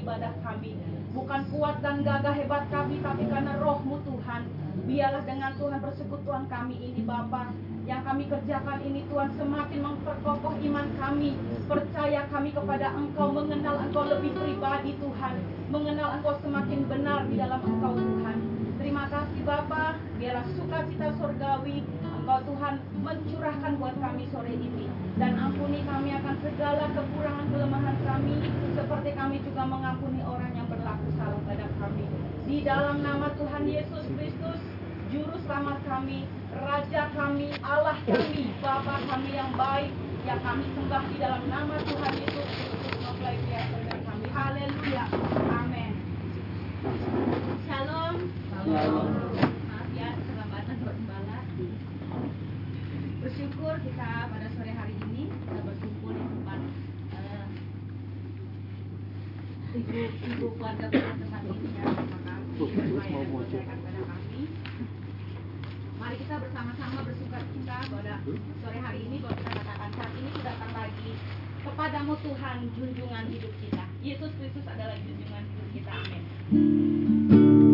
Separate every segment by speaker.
Speaker 1: ibadah kami. Bukan kuat dan gagah hebat kami, tapi karena rohmu Tuhan. Biarlah dengan Tuhan persekutuan kami ini Bapa yang kami kerjakan ini Tuhan semakin memperkokoh iman kami. Percaya kami kepada Engkau, mengenal Engkau lebih pribadi Tuhan. Mengenal Engkau semakin benar di dalam Engkau Tuhan. Terima kasih Bapa, biarlah sukacita surgawi Engkau Tuhan mencurahkan buat kami sore ini dan ampuni kami akan segala kekurangan kelemahan kami seperti kami juga mengampuni orang yang berlaku salah pada kami. Di dalam nama Tuhan Yesus Kristus, juru selamat kami, raja kami, Allah kami, Bapa kami yang baik yang kami sembah di dalam nama Tuhan Yesus Kristus mempelai kami. Haleluya. Amin. Shalom. Maaf ya, keterlambatan buat. Bersyukur kita pada sore hari ibu ibu keluarga besar. Terima kasih pada kami. Mari kita bersama-sama bersuka cita pada sore hari ini bahwa kita katakan saat ini kita datang lagi kepadamu Tuhan junjungan hidup kita. Yesus Kristus adalah junjungan hidup kita. Amin.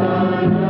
Speaker 2: Father.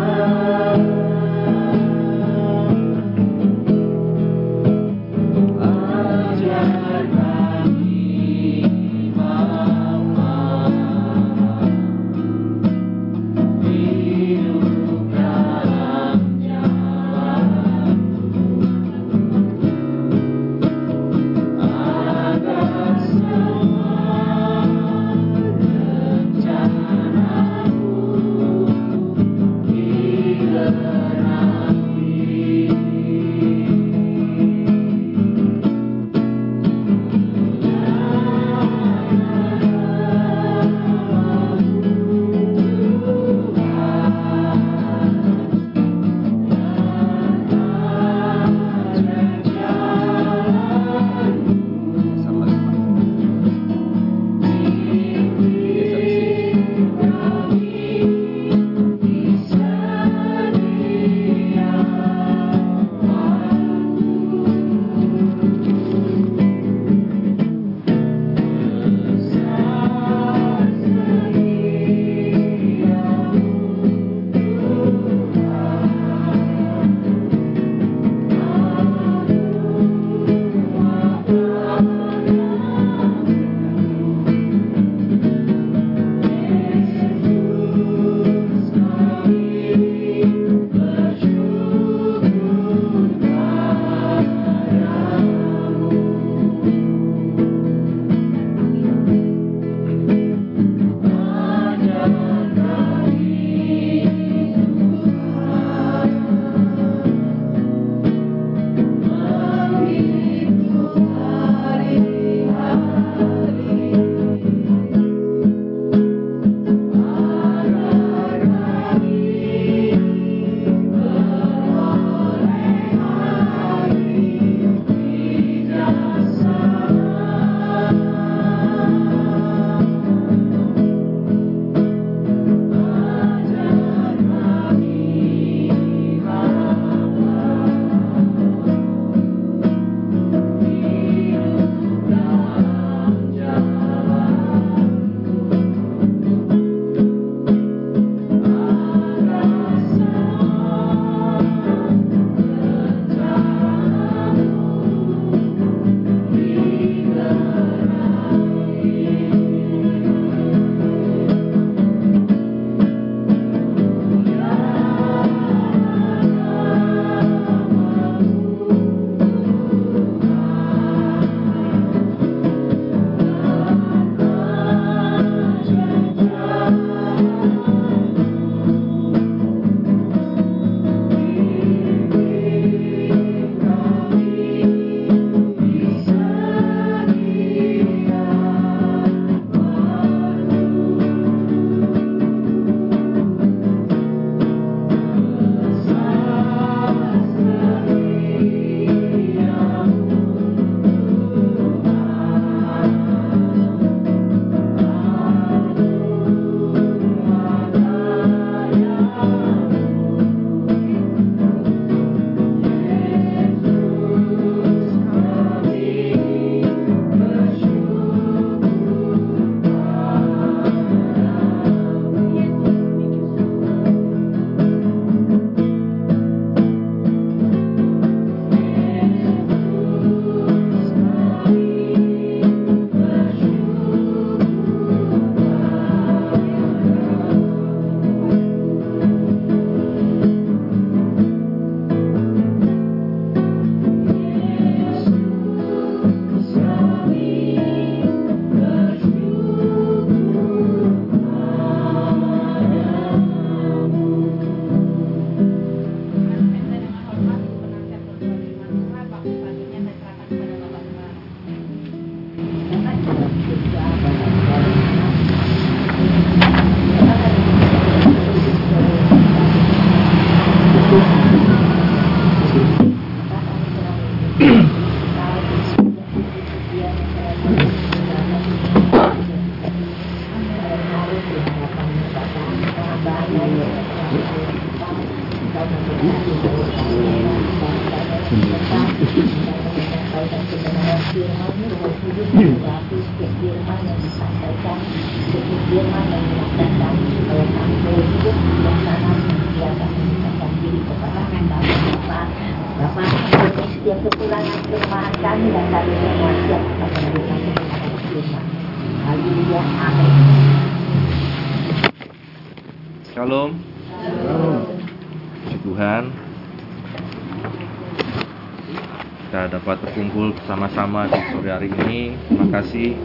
Speaker 2: Bersama-sama di sore hari ini. Terima kasih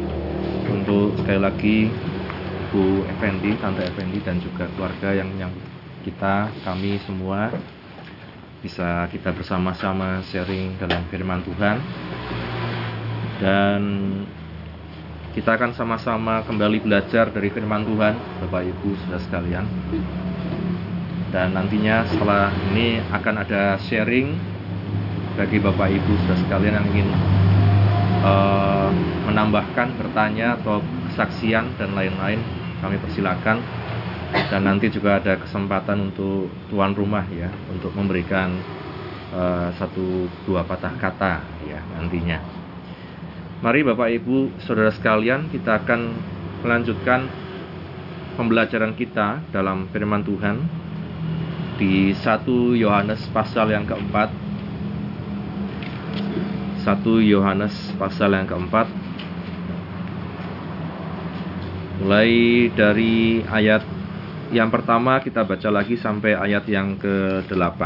Speaker 2: untuk sekali lagi Bu Effendi, Tante Effendi dan juga keluarga yang yang kita, kami semua bisa kita bersama-sama sharing dalam firman Tuhan. Dan kita akan sama-sama kembali belajar dari firman Tuhan, Bapak Ibu sudah sekalian. Dan nantinya setelah ini akan ada sharing bagi Bapak Ibu sudah sekalian yang ingin uh, menambahkan, bertanya atau kesaksian dan lain-lain, kami persilakan. Dan nanti juga ada kesempatan untuk tuan rumah ya, untuk memberikan uh, satu dua patah kata ya nantinya. Mari Bapak Ibu Saudara sekalian kita akan melanjutkan pembelajaran kita dalam firman Tuhan di 1 Yohanes pasal yang keempat 1 Yohanes pasal yang keempat Mulai dari ayat yang pertama kita baca lagi sampai ayat yang ke-8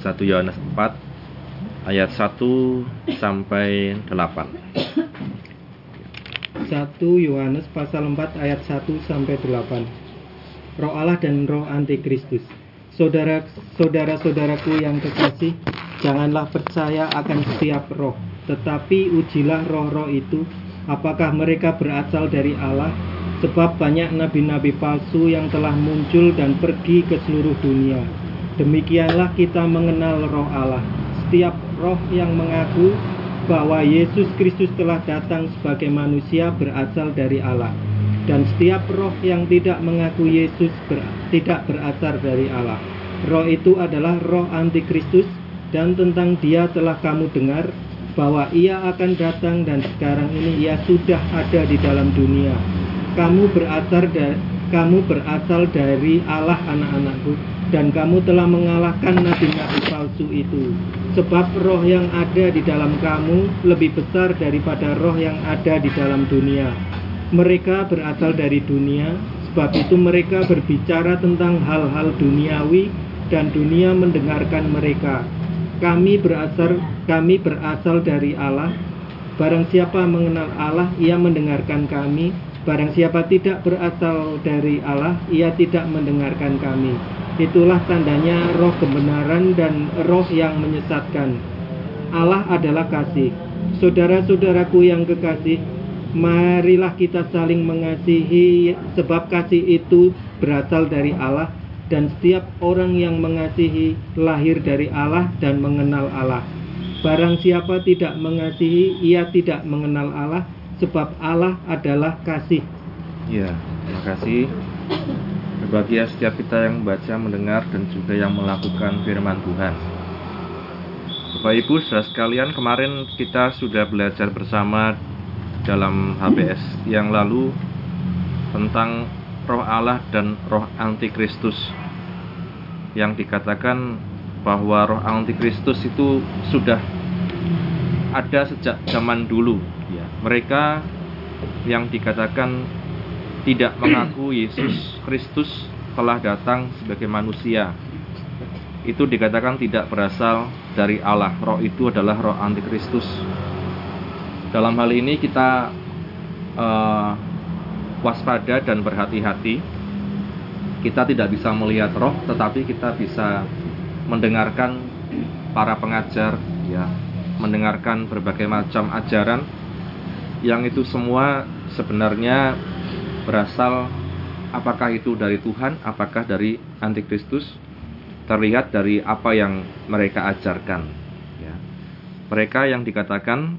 Speaker 2: 1 Yohanes 4 ayat 1 sampai 8
Speaker 3: 1 Yohanes pasal 4 ayat 1 sampai 8. Roh Allah dan roh antikristus. Saudara saudara-saudaraku yang kekasih, janganlah percaya akan setiap roh, tetapi ujilah roh-roh itu apakah mereka berasal dari Allah, sebab banyak nabi-nabi palsu yang telah muncul dan pergi ke seluruh dunia. Demikianlah kita mengenal roh Allah. Setiap roh yang mengaku bahwa Yesus Kristus telah datang sebagai manusia berasal dari Allah dan setiap roh yang tidak mengaku Yesus ber, tidak berasal dari Allah. Roh itu adalah roh antikristus dan tentang dia telah kamu dengar bahwa ia akan datang dan sekarang ini ia sudah ada di dalam dunia. Kamu berasal dari kamu berasal dari Allah anak-anakku dan kamu telah mengalahkan nabi-nabi palsu itu. Sebab roh yang ada di dalam kamu lebih besar daripada roh yang ada di dalam dunia. Mereka berasal dari dunia, sebab itu mereka berbicara tentang hal-hal duniawi dan dunia mendengarkan mereka. Kami berasal kami berasal dari Allah. Barang siapa mengenal Allah, ia mendengarkan kami. Barang siapa tidak berasal dari Allah, ia tidak mendengarkan kami. Itulah tandanya roh kebenaran dan roh yang menyesatkan. Allah adalah kasih. Saudara-saudaraku yang kekasih, marilah kita saling mengasihi sebab kasih itu berasal dari Allah dan setiap orang yang mengasihi lahir dari Allah dan mengenal Allah. Barang siapa tidak mengasihi, ia tidak mengenal Allah sebab Allah adalah kasih.
Speaker 2: Ya, terima kasih. Berbahagia setiap kita yang membaca, mendengar, dan juga yang melakukan firman Tuhan. Bapak Ibu, saudara sekalian, kemarin kita sudah belajar bersama dalam HBS yang lalu tentang roh Allah dan roh antikristus. Yang dikatakan bahwa roh antikristus itu sudah ada sejak zaman dulu. Ya. Mereka yang dikatakan tidak mengaku Yesus Kristus telah datang sebagai manusia. Itu dikatakan tidak berasal dari Allah. Roh itu adalah roh antikristus dalam hal ini kita uh, waspada dan berhati-hati kita tidak bisa melihat roh tetapi kita bisa mendengarkan para pengajar ya mendengarkan berbagai macam ajaran yang itu semua sebenarnya berasal apakah itu dari Tuhan, apakah dari antikristus terlihat dari apa yang mereka ajarkan. Ya. Mereka yang dikatakan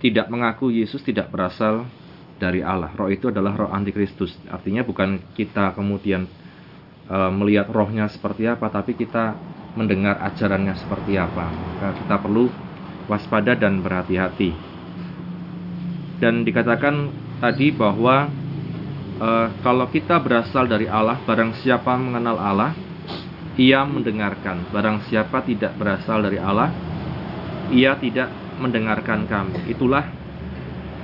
Speaker 2: tidak mengaku Yesus tidak berasal dari Allah. Roh itu adalah roh antikristus. Artinya bukan kita kemudian eh, melihat rohnya seperti apa, tapi kita mendengar ajarannya seperti apa. Maka kita perlu waspada dan berhati-hati. Dan dikatakan tadi bahwa eh, kalau kita berasal dari Allah, barang siapa mengenal Allah, ia mendengarkan. Barang siapa tidak berasal dari Allah, ia tidak mendengarkan kami. Itulah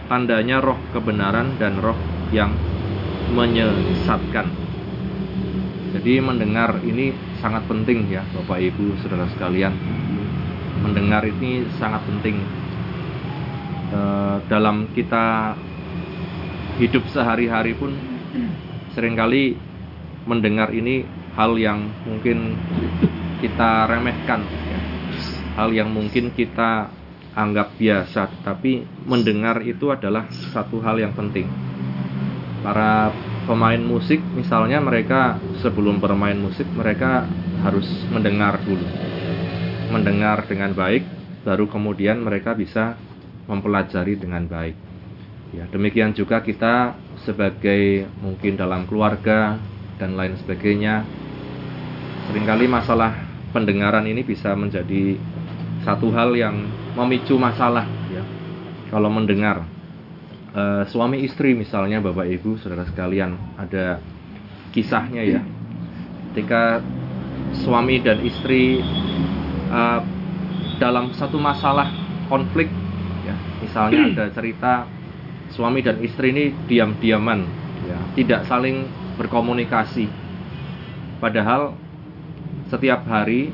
Speaker 2: tandanya roh kebenaran dan roh yang menyesatkan. Jadi mendengar ini sangat penting ya Bapak Ibu Saudara sekalian. Mendengar ini sangat penting e, dalam kita hidup sehari-hari pun sering kali mendengar ini hal yang mungkin kita remehkan. Hal yang mungkin kita anggap biasa, tetapi mendengar itu adalah satu hal yang penting. Para pemain musik misalnya mereka sebelum bermain musik mereka harus mendengar dulu mendengar dengan baik baru kemudian mereka bisa mempelajari dengan baik ya demikian juga kita sebagai mungkin dalam keluarga dan lain sebagainya sering kali masalah pendengaran ini bisa menjadi satu hal yang memicu masalah ya. Kalau mendengar uh, suami istri misalnya Bapak Ibu Saudara sekalian ada kisahnya ya. Ketika suami dan istri uh, dalam satu masalah konflik ya. Misalnya ada cerita suami dan istri ini diam-diaman ya. Tidak saling berkomunikasi. Padahal setiap hari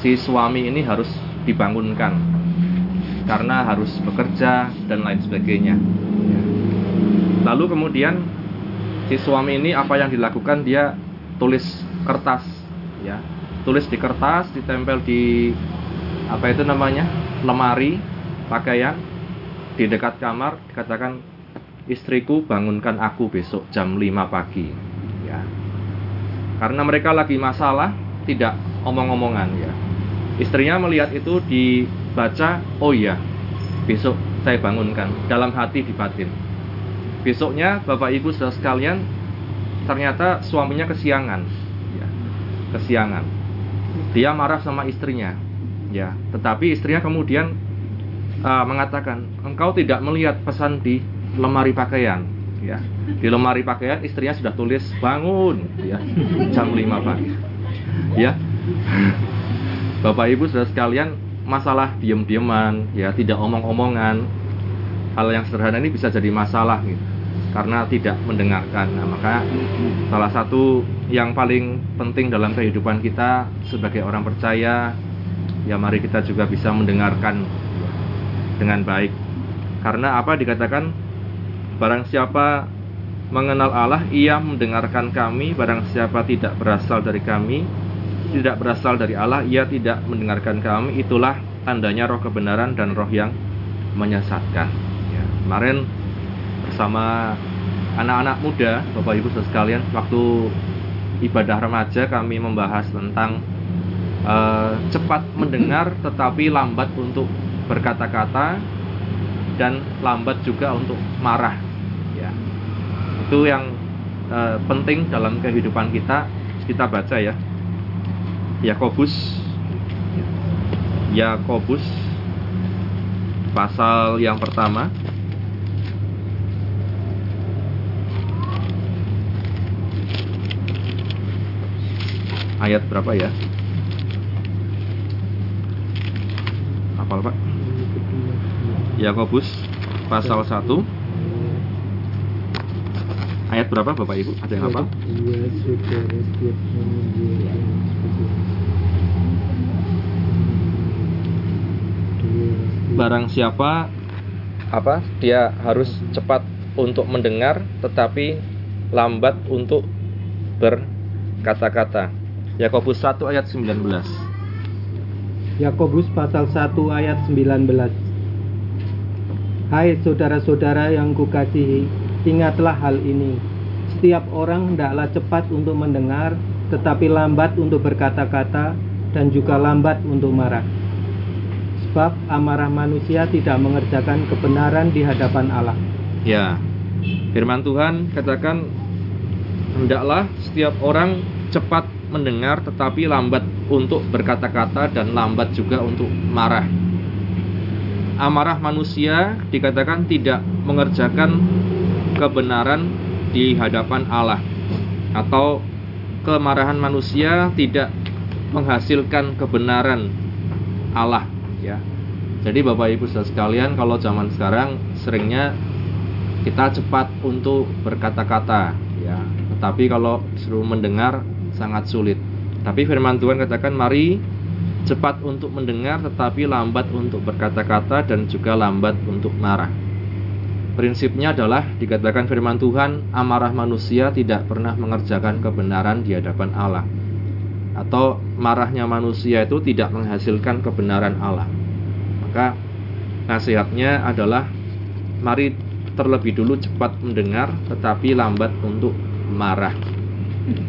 Speaker 2: si suami ini harus dibangunkan karena harus bekerja dan lain sebagainya. Lalu kemudian si suami ini apa yang dilakukan dia tulis kertas ya. Tulis di kertas, ditempel di apa itu namanya? lemari pakaian di dekat kamar dikatakan istriku bangunkan aku besok jam 5 pagi ya. Karena mereka lagi masalah tidak omong-omongan ya. Istrinya melihat itu dibaca, oh iya, besok saya bangunkan dalam hati di batin. Besoknya Bapak Ibu saudara sekalian ternyata suaminya kesiangan, ya, kesiangan. Dia marah sama istrinya, ya. Tetapi istrinya kemudian uh, mengatakan, engkau tidak melihat pesan di lemari pakaian, ya. Di lemari pakaian istrinya sudah tulis bangun, ya, jam 5 pagi, ya. Bapak Ibu saudara sekalian masalah diem-dieman, ya tidak omong-omongan, hal yang sederhana ini bisa jadi masalah gitu, karena tidak mendengarkan. Nah, maka salah satu yang paling penting dalam kehidupan kita sebagai orang percaya, ya mari kita juga bisa mendengarkan dengan baik. Karena apa dikatakan barang siapa mengenal Allah, ia mendengarkan kami, barang siapa tidak berasal dari kami, tidak berasal dari Allah, ia tidak mendengarkan kami. Itulah tandanya roh kebenaran dan roh yang menyesatkan. Ya, kemarin bersama anak-anak muda, Bapak Ibu sekalian, waktu ibadah remaja kami membahas tentang uh, cepat mendengar tetapi lambat untuk berkata-kata dan lambat juga untuk marah. Ya, itu yang uh, penting dalam kehidupan kita. Kita baca ya Yakobus Yakobus pasal yang pertama ayat berapa ya? Apa Pak? Yakobus pasal 1 ayat berapa Bapak Ibu? Ada yang apa? Barang siapa apa dia harus cepat untuk mendengar tetapi lambat untuk berkata-kata. Yakobus 1 ayat 19.
Speaker 3: Yakobus pasal 1 ayat 19. Hai saudara-saudara yang kukasihi, ingatlah hal ini. Setiap orang hendaklah cepat untuk mendengar, tetapi lambat untuk berkata-kata dan juga lambat untuk marah sebab amarah manusia tidak mengerjakan kebenaran di hadapan Allah.
Speaker 2: Ya, firman Tuhan katakan hendaklah setiap orang cepat mendengar tetapi lambat untuk berkata-kata dan lambat juga untuk marah. Amarah manusia dikatakan tidak mengerjakan kebenaran di hadapan Allah atau kemarahan manusia tidak menghasilkan kebenaran Allah ya. Jadi Bapak Ibu Saudara sekalian kalau zaman sekarang seringnya kita cepat untuk berkata-kata ya. Tetapi kalau suruh mendengar sangat sulit. Tapi firman Tuhan katakan mari cepat untuk mendengar tetapi lambat untuk berkata-kata dan juga lambat untuk marah. Prinsipnya adalah dikatakan firman Tuhan, amarah manusia tidak pernah mengerjakan kebenaran di hadapan Allah. Atau marahnya manusia itu tidak menghasilkan kebenaran Allah. Maka nasihatnya adalah mari terlebih dulu cepat mendengar tetapi lambat untuk marah.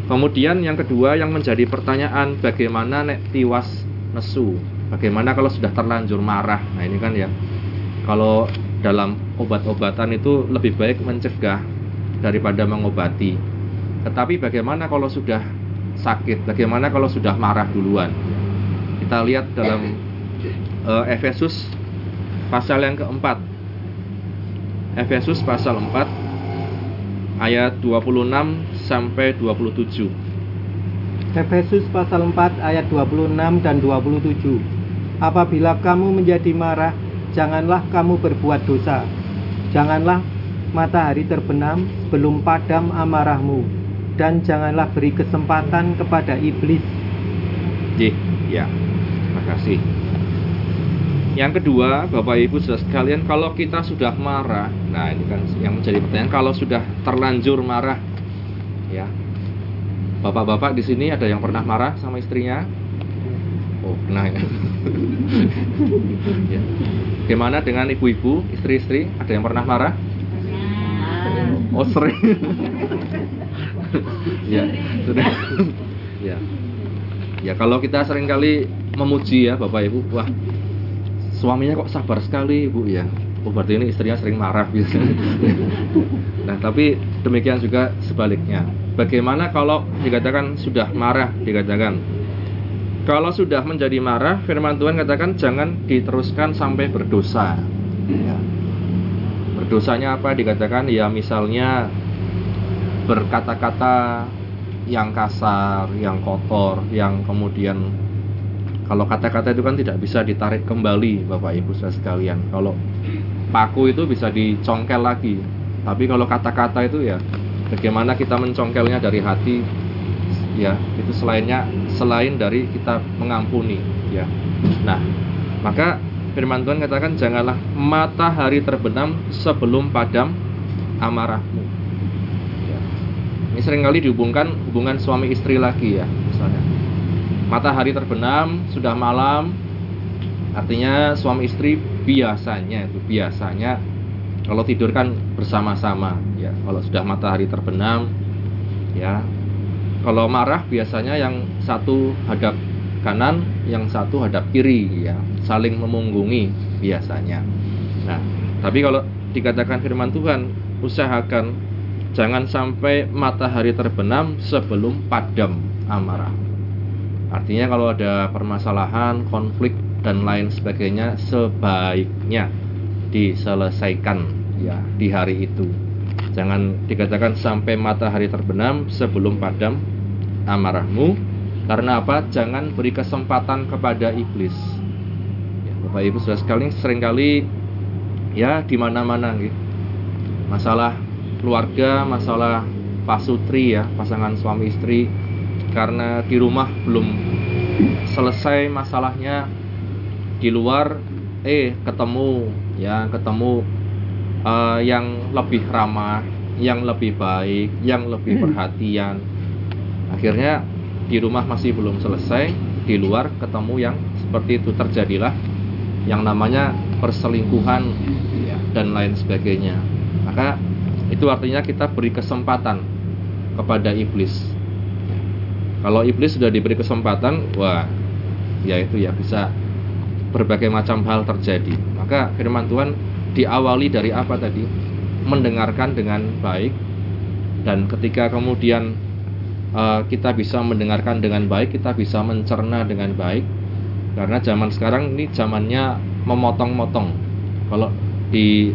Speaker 2: Kemudian yang kedua yang menjadi pertanyaan bagaimana nek tiwas nesu? Bagaimana kalau sudah terlanjur marah? Nah, ini kan ya. Kalau dalam obat-obatan itu lebih baik mencegah daripada mengobati. Tetapi bagaimana kalau sudah sakit? Bagaimana kalau sudah marah duluan? Kita lihat dalam uh, Efesus pasal yang keempat. Efesus pasal 4 ayat 26 sampai 27.
Speaker 3: Efesus pasal 4 ayat 26 dan 27. Apabila kamu menjadi marah, janganlah kamu berbuat dosa. Janganlah matahari terbenam sebelum padam amarahmu, dan janganlah beri kesempatan kepada iblis.
Speaker 2: J, ya, terima kasih. Yang kedua, Bapak Ibu sudah sekalian, kalau kita sudah marah, nah ini kan yang menjadi pertanyaan, kalau sudah terlanjur marah, ya, Bapak-bapak di sini ada yang pernah marah sama istrinya? Oh, pernah ya. ya. Gimana dengan ibu-ibu, istri-istri? Ada yang pernah marah? Oh, sering. ya, sudah. ya. Ya, kalau kita sering kali memuji ya Bapak Ibu, wah suaminya kok sabar sekali Ibu ya. Oh, berarti ini istrinya sering marah gitu. nah, tapi demikian juga sebaliknya. Bagaimana kalau dikatakan sudah marah dikatakan kalau sudah menjadi marah, firman Tuhan katakan jangan diteruskan sampai berdosa. Ya. Berdosanya apa? Dikatakan ya misalnya berkata-kata yang kasar, yang kotor, yang kemudian kalau kata-kata itu kan tidak bisa ditarik kembali, Bapak Ibu saudara sekalian. Kalau paku itu bisa dicongkel lagi, tapi kalau kata-kata itu ya bagaimana kita mencongkelnya dari hati ya itu selainnya selain dari kita mengampuni ya nah maka firman Tuhan katakan janganlah matahari terbenam sebelum padam amarahmu. Ini sering kali dihubungkan hubungan suami istri lagi ya misalnya. Matahari terbenam sudah malam artinya suami istri biasanya itu biasanya kalau tidur kan bersama-sama ya. Kalau sudah matahari terbenam ya. Kalau marah biasanya yang satu hadap kanan, yang satu hadap kiri ya, saling memunggungi biasanya. Nah, tapi kalau dikatakan firman Tuhan, usahakan jangan sampai matahari terbenam sebelum padam amarah. Artinya kalau ada permasalahan, konflik dan lain sebagainya sebaiknya diselesaikan ya di hari itu. Jangan dikatakan sampai matahari terbenam sebelum padam amarahmu karena apa? Jangan beri kesempatan kepada iblis. Ya, Bapak Ibu sudah sekali sering kali ya di mana-mana gitu. Masalah keluarga, masalah pasutri ya, pasangan suami istri. Karena di rumah belum selesai masalahnya di luar eh ketemu ya ketemu uh, yang lebih ramah, yang lebih baik, yang lebih perhatian. Akhirnya di rumah masih belum selesai di luar ketemu yang seperti itu terjadilah yang namanya perselingkuhan ya, dan lain sebagainya. Maka itu artinya kita beri kesempatan kepada iblis kalau iblis sudah diberi kesempatan wah ya itu ya bisa berbagai macam hal terjadi maka firman Tuhan diawali dari apa tadi mendengarkan dengan baik dan ketika kemudian uh, kita bisa mendengarkan dengan baik, kita bisa mencerna dengan baik. Karena zaman sekarang ini zamannya memotong-motong. Kalau di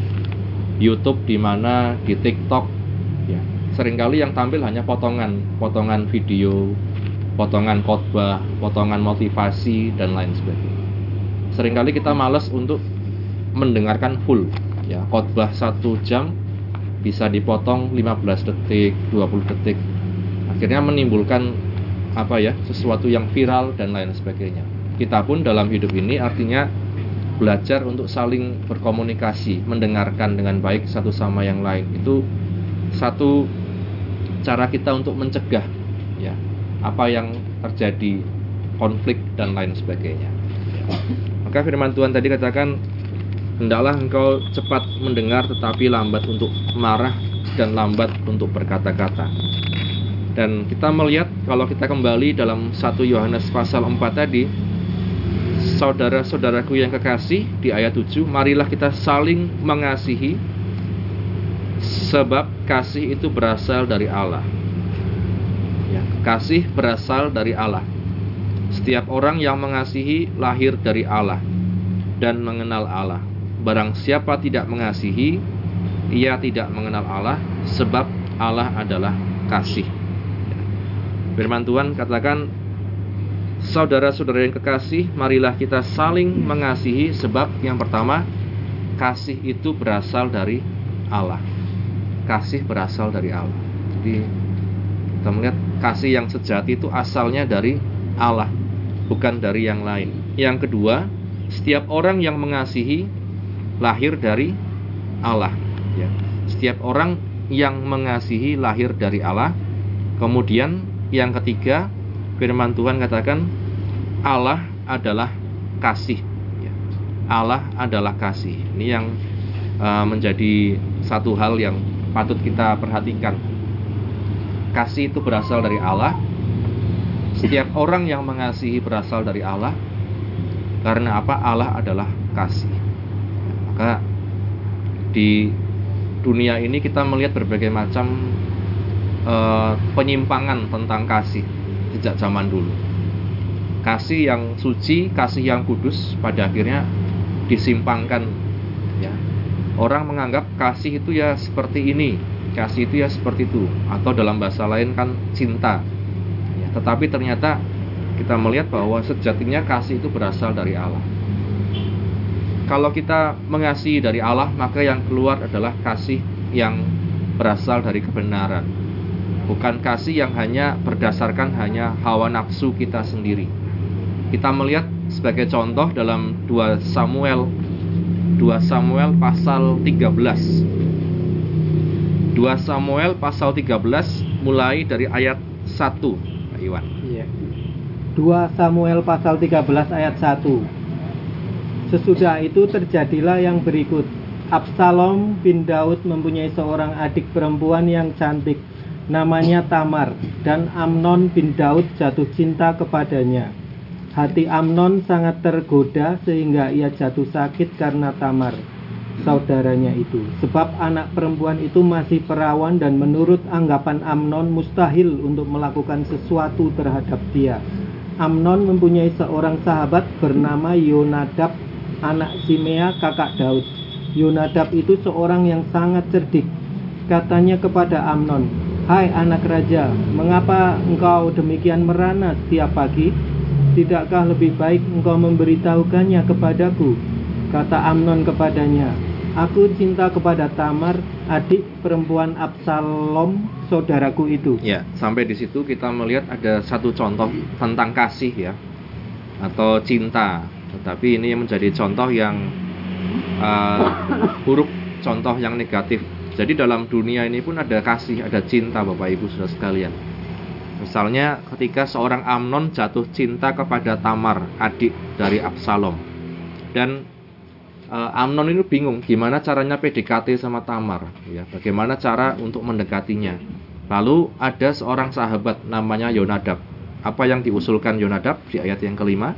Speaker 2: YouTube di mana di TikTok. Ya, sering kali yang tampil hanya potongan, potongan video, potongan khotbah, potongan motivasi dan lain sebagainya. Seringkali kita males untuk mendengarkan full ya. Khotbah satu jam bisa dipotong 15 detik 20 detik. Akhirnya menimbulkan apa ya sesuatu yang viral dan lain sebagainya. Kita pun dalam hidup ini artinya belajar untuk saling berkomunikasi mendengarkan dengan baik satu sama yang lain itu satu cara kita untuk mencegah ya apa yang terjadi konflik dan lain sebagainya maka firman Tuhan tadi katakan Hendaklah engkau cepat mendengar tetapi lambat untuk marah dan lambat untuk berkata-kata. Dan kita melihat kalau kita kembali dalam 1 Yohanes pasal 4 tadi, saudara-saudaraku yang kekasih di ayat 7, marilah kita saling mengasihi sebab kasih itu berasal dari Allah. Ya, kasih berasal dari Allah. Setiap orang yang mengasihi lahir dari Allah dan mengenal Allah. Barang siapa tidak mengasihi, ia tidak mengenal Allah, sebab Allah adalah kasih. Firman Tuhan katakan, saudara-saudara yang kekasih, marilah kita saling mengasihi, sebab yang pertama, kasih itu berasal dari Allah. Kasih berasal dari Allah. Jadi kita melihat kasih yang sejati itu asalnya dari Allah, bukan dari yang lain. Yang kedua, setiap orang yang mengasihi lahir dari Allah. Ya. Setiap orang yang mengasihi lahir dari Allah. Kemudian yang ketiga, firman Tuhan katakan Allah adalah kasih. Ya. Allah adalah kasih. Ini yang uh, menjadi satu hal yang patut kita perhatikan. Kasih itu berasal dari Allah. Setiap orang yang mengasihi berasal dari Allah. Karena apa? Allah adalah kasih maka di dunia ini kita melihat berbagai macam uh, penyimpangan tentang kasih sejak zaman dulu. Kasih yang suci, kasih yang kudus pada akhirnya disimpangkan ya. Orang menganggap kasih itu ya seperti ini, kasih itu ya seperti itu atau dalam bahasa lain kan cinta. Ya, tetapi ternyata kita melihat bahwa sejatinya kasih itu berasal dari Allah kalau kita mengasihi dari Allah, maka yang keluar adalah kasih yang berasal dari kebenaran. Bukan kasih yang hanya berdasarkan hanya hawa nafsu kita sendiri. Kita melihat sebagai contoh dalam 2 Samuel 2 Samuel pasal 13. 2 Samuel pasal 13 mulai dari ayat 1, Pak Iwan. Iya.
Speaker 3: 2 Samuel pasal 13 ayat 1. Sesudah itu terjadilah yang berikut. Absalom bin Daud mempunyai seorang adik perempuan yang cantik, namanya Tamar, dan Amnon bin Daud jatuh cinta kepadanya. Hati Amnon sangat tergoda sehingga ia jatuh sakit karena Tamar, saudaranya itu. Sebab anak perempuan itu masih perawan dan menurut anggapan Amnon mustahil untuk melakukan sesuatu terhadap dia. Amnon mempunyai seorang sahabat bernama Yonadab anak Simea kakak Daud. Yonadab itu seorang yang sangat cerdik. Katanya kepada Amnon, Hai anak raja, mengapa engkau demikian merana setiap pagi? Tidakkah lebih baik engkau memberitahukannya kepadaku? Kata Amnon kepadanya, Aku cinta kepada Tamar, adik perempuan Absalom, saudaraku itu.
Speaker 2: Ya, sampai di situ kita melihat ada satu contoh tentang kasih ya, atau cinta tetapi ini menjadi contoh yang uh, buruk, contoh yang negatif. Jadi dalam dunia ini pun ada kasih, ada cinta Bapak Ibu Saudara sekalian. Misalnya ketika seorang Amnon jatuh cinta kepada Tamar, adik dari Absalom. Dan uh, Amnon ini bingung gimana caranya PDKT sama Tamar, ya, bagaimana cara untuk mendekatinya. Lalu ada seorang sahabat namanya Yonadab. Apa yang diusulkan Yonadab di ayat yang kelima?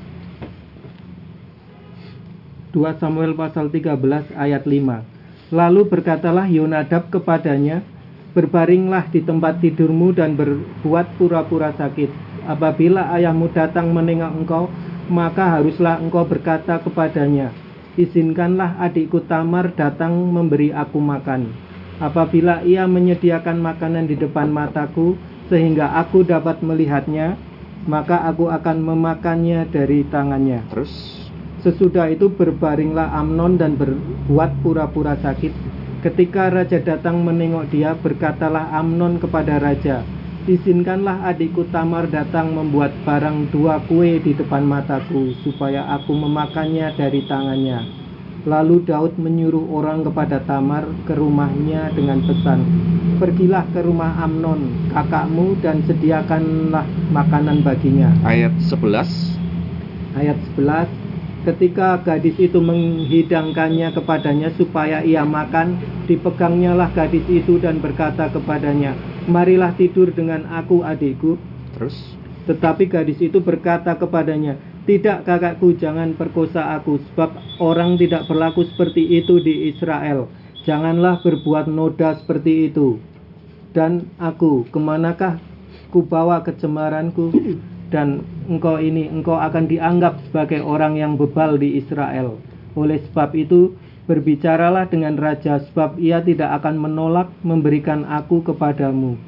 Speaker 3: 2 Samuel pasal 13 ayat 5. Lalu berkatalah Yonadab kepadanya, Berbaringlah di tempat tidurmu dan berbuat pura-pura sakit. Apabila ayahmu datang menengok engkau, maka haruslah engkau berkata kepadanya, Izinkanlah adikku Tamar datang memberi aku makan. Apabila ia menyediakan makanan di depan mataku, sehingga aku dapat melihatnya, maka aku akan memakannya dari tangannya.
Speaker 2: Terus
Speaker 3: Sesudah itu berbaringlah Amnon dan berbuat pura-pura sakit. Ketika raja datang menengok dia, berkatalah Amnon kepada raja, Izinkanlah adikku Tamar datang membuat barang dua kue di depan mataku, supaya aku memakannya dari tangannya. Lalu Daud menyuruh orang kepada Tamar ke rumahnya dengan pesan, Pergilah ke rumah Amnon, kakakmu, dan sediakanlah makanan baginya.
Speaker 2: ayat 11
Speaker 3: Ayat 11 Ketika gadis itu menghidangkannya kepadanya supaya ia makan Dipegangnyalah gadis itu dan berkata kepadanya Marilah tidur dengan aku adikku.
Speaker 2: Terus?
Speaker 3: Tetapi gadis itu berkata kepadanya Tidak kakakku jangan perkosa aku Sebab orang tidak berlaku seperti itu di Israel. Janganlah berbuat noda seperti itu. Dan aku ke manakah ku bawa kecemaranku dan engkau ini engkau akan dianggap sebagai orang yang bebal di Israel. Oleh sebab itu, berbicaralah dengan raja sebab ia tidak akan menolak memberikan aku kepadamu.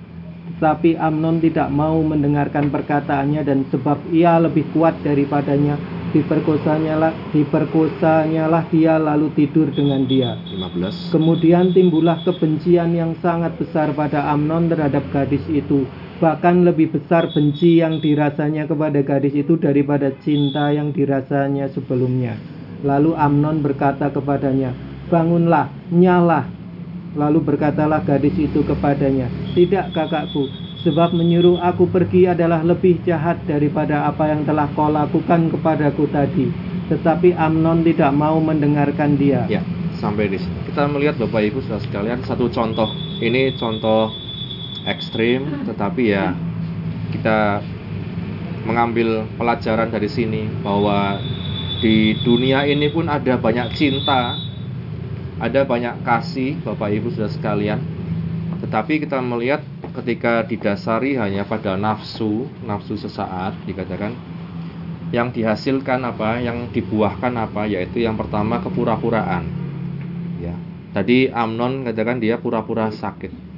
Speaker 3: Tetapi Amnon tidak mau mendengarkan perkataannya dan sebab ia lebih kuat daripadanya, diperkosanya lah, diperkosanya lah dia lalu tidur dengan dia.
Speaker 2: 15
Speaker 3: Kemudian timbullah kebencian yang sangat besar pada Amnon terhadap gadis itu. Bahkan lebih besar benci yang dirasanya kepada gadis itu daripada cinta yang dirasanya sebelumnya. Lalu Amnon berkata kepadanya, Bangunlah, nyalah. Lalu berkatalah gadis itu kepadanya, Tidak kakakku, sebab menyuruh aku pergi adalah lebih jahat daripada apa yang telah kau lakukan kepadaku tadi. Tetapi Amnon tidak mau mendengarkan dia.
Speaker 2: Ya, sampai di sini. Kita melihat Bapak Ibu Saudara sekalian satu contoh. Ini contoh ekstrim, tetapi ya kita mengambil pelajaran dari sini bahwa di dunia ini pun ada banyak cinta, ada banyak kasih Bapak Ibu Saudara sekalian. Tetapi kita melihat ketika didasari hanya pada nafsu, nafsu sesaat dikatakan yang dihasilkan apa, yang dibuahkan apa, yaitu yang pertama kepura-puraan. Ya. Tadi Amnon katakan dia pura-pura sakit.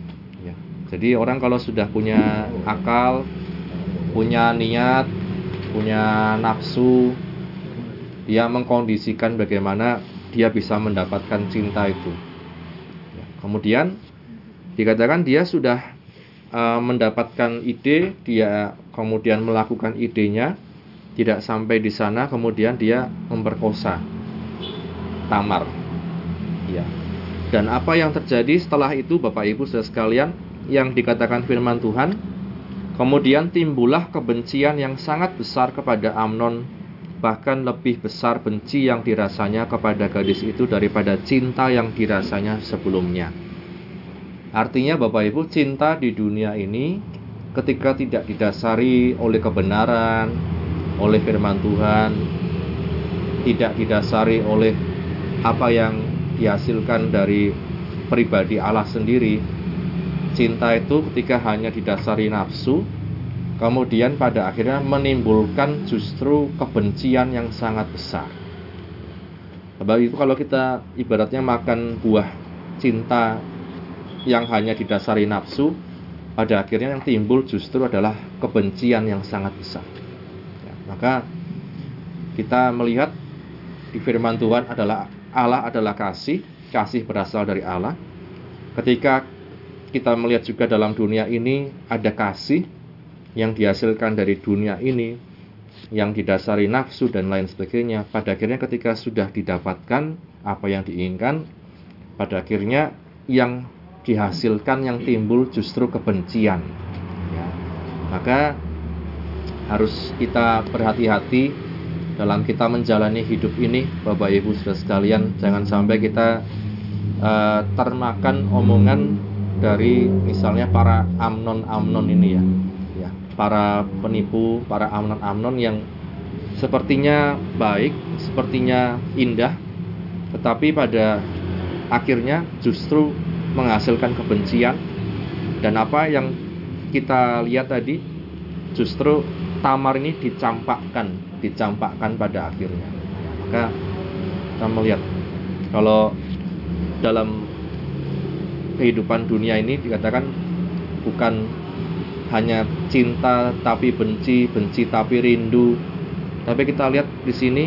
Speaker 2: Jadi orang kalau sudah punya akal, punya niat, punya nafsu, dia mengkondisikan bagaimana dia bisa mendapatkan cinta itu. Ya. Kemudian dikatakan dia sudah uh, mendapatkan ide, dia kemudian melakukan idenya, tidak sampai di sana, kemudian dia memperkosa Tamar. Ya. Dan apa yang terjadi setelah itu Bapak Ibu Saudara sekalian yang dikatakan firman Tuhan, kemudian timbullah kebencian yang sangat besar kepada Amnon, bahkan lebih besar benci yang dirasanya kepada gadis itu daripada cinta yang dirasanya sebelumnya. Artinya Bapak Ibu, cinta di dunia ini ketika tidak didasari oleh kebenaran, oleh firman Tuhan, tidak didasari oleh apa yang dihasilkan dari pribadi Allah sendiri. Cinta itu ketika hanya didasari nafsu, kemudian pada akhirnya menimbulkan justru kebencian yang sangat besar. Sebab itu kalau kita ibaratnya makan buah cinta yang hanya didasari nafsu, pada akhirnya yang timbul justru adalah kebencian yang sangat besar. Ya, maka kita melihat di firman Tuhan adalah Allah adalah kasih, kasih berasal dari Allah. Ketika kita melihat juga dalam dunia ini ada kasih yang dihasilkan dari dunia ini yang didasari nafsu dan lain sebagainya. Pada akhirnya ketika sudah didapatkan apa yang diinginkan pada akhirnya yang dihasilkan yang timbul justru kebencian. Ya. maka harus kita berhati-hati dalam kita menjalani hidup ini Bapak Ibu Saudara sekalian. Jangan sampai kita uh, termakan omongan dari misalnya para amnon-amnon ini ya ya para penipu para amnon-amnon yang sepertinya baik sepertinya indah tetapi pada akhirnya justru menghasilkan kebencian Dan apa yang kita lihat tadi justru Tamar ini dicampakkan, dicampakkan pada akhirnya. Maka kita melihat kalau dalam kehidupan dunia ini dikatakan bukan hanya cinta tapi benci, benci tapi rindu. Tapi kita lihat di sini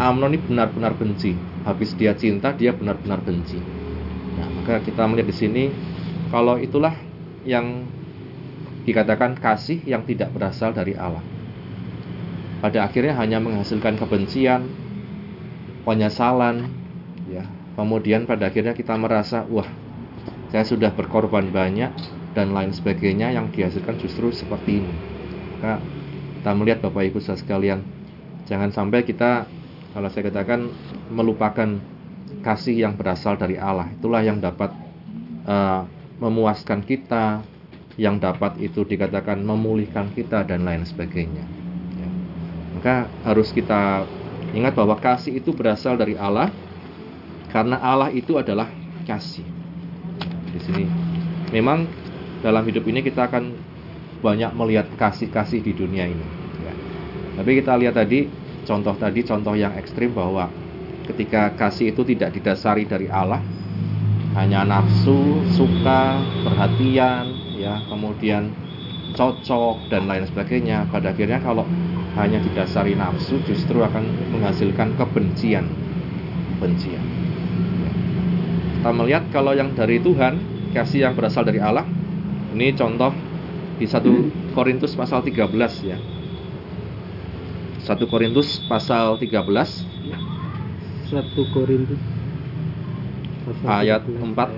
Speaker 2: Amnon ini benar-benar benci. Habis dia cinta, dia benar-benar benci. Nah, maka kita melihat di sini kalau itulah yang dikatakan kasih yang tidak berasal dari Allah. Pada akhirnya hanya menghasilkan kebencian, penyesalan, ya. Kemudian pada akhirnya kita merasa, wah, saya sudah berkorban banyak dan lain sebagainya yang dihasilkan justru seperti ini. Maka kita melihat Bapak Ibu saudara sekalian, jangan sampai kita kalau saya katakan melupakan kasih yang berasal dari Allah. Itulah yang dapat uh, memuaskan kita, yang dapat itu dikatakan memulihkan kita dan lain sebagainya. Ya. Maka harus kita ingat bahwa kasih itu berasal dari Allah karena Allah itu adalah kasih. Di sini memang dalam hidup ini kita akan banyak melihat kasih-kasih di dunia ini. Ya. Tapi kita lihat tadi contoh tadi contoh yang ekstrim bahwa ketika kasih itu tidak didasari dari Allah, hanya nafsu, suka, perhatian, ya kemudian cocok dan lain sebagainya. Pada akhirnya kalau hanya didasari nafsu justru akan menghasilkan kebencian, kebencian. Kita melihat kalau yang dari Tuhan, kasih yang berasal dari Allah. Ini contoh di 1 Korintus pasal 13 ya. 1 Korintus pasal 13
Speaker 3: 1 Korintus pasal
Speaker 2: ayat
Speaker 3: 13
Speaker 2: 4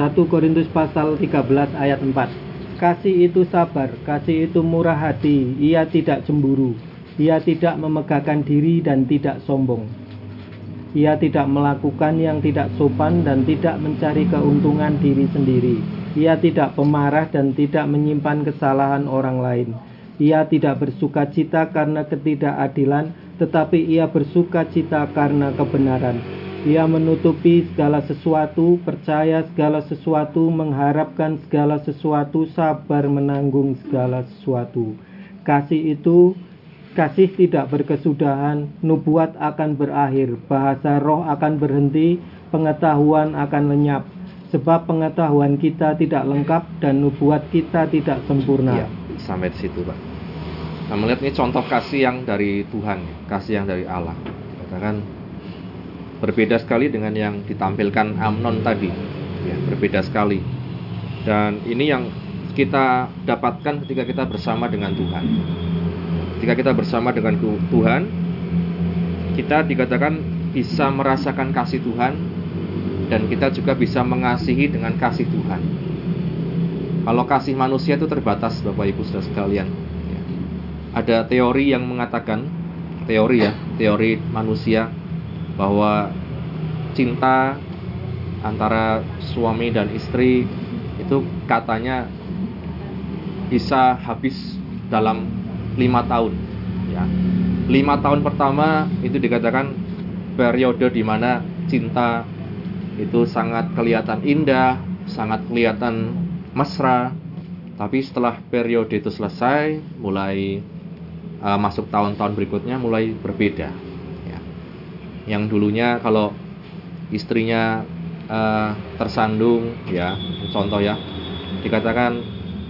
Speaker 3: 1 Korintus pasal 13 ayat 4 Kasih itu sabar, kasih itu murah hati, ia tidak cemburu, ia tidak memegahkan diri dan tidak sombong. Ia tidak melakukan yang tidak sopan dan tidak mencari keuntungan diri sendiri. Ia tidak pemarah dan tidak menyimpan kesalahan orang lain. Ia tidak bersuka cita karena ketidakadilan, tetapi ia bersuka cita karena kebenaran. Ia menutupi segala sesuatu, percaya segala sesuatu, mengharapkan segala sesuatu, sabar menanggung segala sesuatu. Kasih itu Kasih tidak berkesudahan, nubuat akan berakhir, bahasa roh akan berhenti, pengetahuan akan lenyap. Sebab pengetahuan kita tidak lengkap dan nubuat kita tidak sempurna.
Speaker 2: Ya, sampai di situ, Pak. Nah, melihat ini contoh kasih yang dari Tuhan, kasih yang dari Allah. Katakan berbeda sekali dengan yang ditampilkan Amnon tadi. Ya, berbeda sekali. Dan ini yang kita dapatkan ketika kita bersama dengan Tuhan. Ketika kita bersama dengan Tuhan, kita dikatakan bisa merasakan kasih Tuhan dan kita juga bisa mengasihi dengan kasih Tuhan. Kalau kasih manusia itu terbatas, Bapak Ibu Saudara sekalian. Ada teori yang mengatakan, teori ya, teori manusia bahwa cinta antara suami dan istri itu katanya bisa habis dalam lima tahun. Ya. Lima tahun pertama itu dikatakan periode di mana cinta itu sangat kelihatan indah sangat kelihatan mesra. Tapi setelah periode itu selesai mulai uh, masuk tahun-tahun berikutnya mulai berbeda. Ya. yang dulunya kalau istrinya uh, tersandung ya contoh ya dikatakan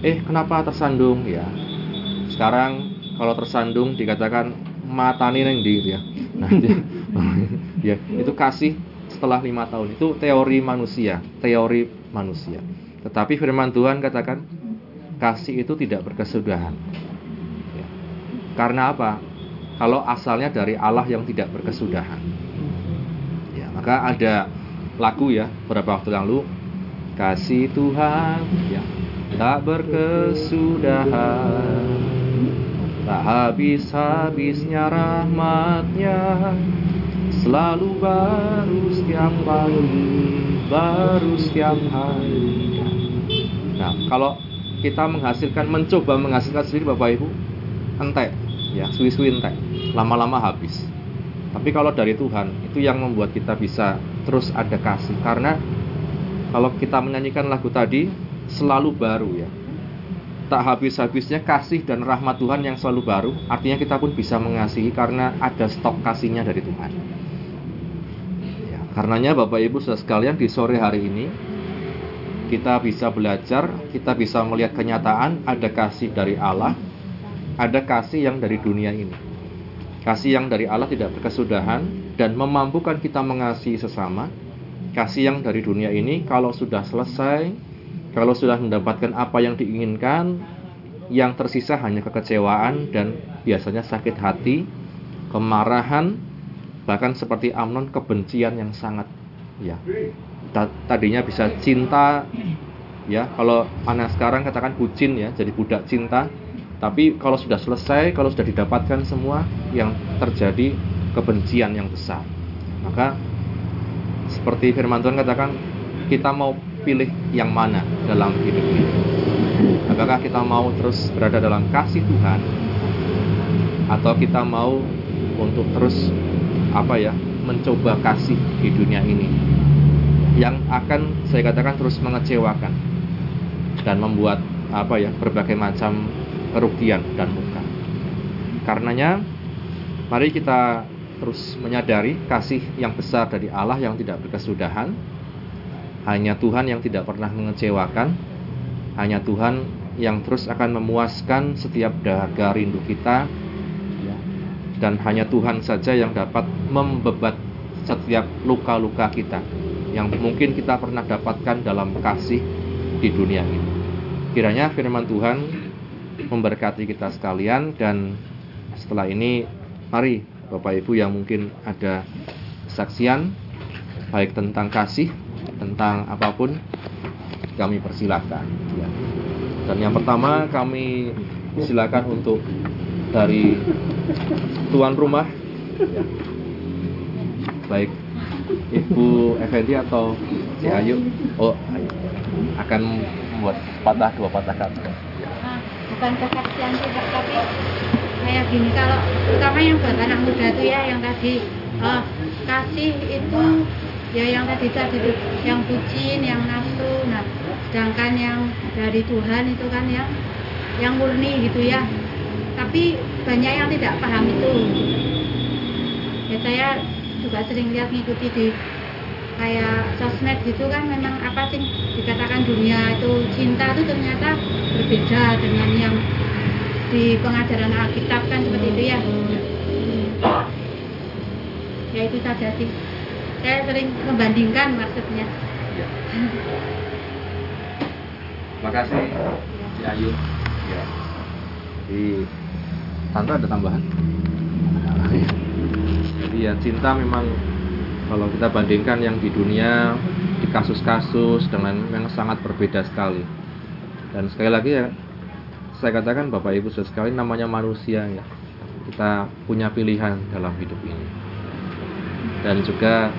Speaker 2: eh kenapa tersandung? Ya. Sekarang kalau tersandung dikatakan matani neng di ya. Nah, ya itu kasih setelah lima tahun itu teori manusia, teori manusia. Tetapi firman Tuhan katakan kasih itu tidak berkesudahan. Ya. Karena apa? Kalau asalnya dari Allah yang tidak berkesudahan. Ya, maka ada lagu ya beberapa waktu lalu kasih Tuhan ya tak berkesudahan Tak habis-habisnya rahmatnya Selalu baru setiap pagi Baru setiap hari. Nah kalau kita menghasilkan Mencoba menghasilkan sendiri Bapak Ibu Entek. Ya Suwi-suwi entek. Lama-lama habis. Tapi kalau dari Tuhan Itu yang membuat kita bisa terus ada kasih. Karena kalau kita menyanyikan lagu tadi selalu baru ya tak habis-habisnya kasih dan rahmat Tuhan yang selalu baru artinya kita pun bisa mengasihi karena ada stok kasihnya dari Tuhan. Ya, karenanya Bapak Ibu saudara sekalian di sore hari ini kita bisa belajar kita bisa melihat kenyataan ada kasih dari Allah ada kasih yang dari dunia ini. Kasih yang dari Allah tidak berkesudahan dan memampukan kita mengasihi sesama. Kasih yang dari dunia ini kalau sudah selesai kalau sudah mendapatkan apa yang diinginkan, yang tersisa hanya kekecewaan dan biasanya sakit hati, kemarahan, bahkan seperti Amnon kebencian yang sangat ya. Tadinya bisa cinta ya, kalau anak sekarang katakan bucin ya, jadi budak cinta. Tapi kalau sudah selesai, kalau sudah didapatkan semua yang terjadi kebencian yang besar. Maka seperti firman Tuhan katakan kita mau pilih yang mana dalam hidup ini? Apakah kita mau terus berada dalam kasih Tuhan atau kita mau untuk terus apa ya mencoba kasih di dunia ini yang akan saya katakan terus mengecewakan dan membuat apa ya berbagai macam kerugian dan luka. Karenanya mari kita terus menyadari kasih yang besar dari Allah yang tidak berkesudahan hanya Tuhan yang tidak pernah mengecewakan, hanya Tuhan yang terus akan memuaskan setiap dahaga rindu kita, ya. dan hanya Tuhan saja yang dapat membebat setiap luka-luka kita yang mungkin kita pernah dapatkan dalam kasih di dunia ini. Kiranya firman Tuhan memberkati kita sekalian dan setelah ini mari Bapak Ibu yang mungkin ada saksian baik tentang kasih tentang apa pun kami persilahkan ya. dan yang pertama kami silakan untuk dari tuan rumah ya. baik Ibu Effendi atau si Ayu oh akan membuat patah dua patah kata
Speaker 4: nah, bukan kesaksian juga tapi kayak gini kalau terutama yang buat anak muda itu ya yang tadi uh, kasih itu ya yang tadi tadi itu yang bucin yang nafsu. Nah sedangkan yang dari Tuhan itu kan yang yang murni gitu ya. Tapi banyak yang tidak paham itu. Ya saya juga sering lihat ngikuti di kayak sosmed gitu kan memang apa sih dikatakan dunia itu cinta itu ternyata berbeda dengan yang di pengajaran Alkitab kan seperti itu ya. Ya itu saja sih saya sering membandingkan maksudnya.
Speaker 2: Ya. makasih si Ayu. Ya di tante ada tambahan? Jadi ya cinta memang kalau kita bandingkan yang di dunia di kasus-kasus dengan yang sangat berbeda sekali. Dan sekali lagi ya saya katakan Bapak Ibu sekali namanya manusia ya. Kita punya pilihan dalam hidup ini. Dan juga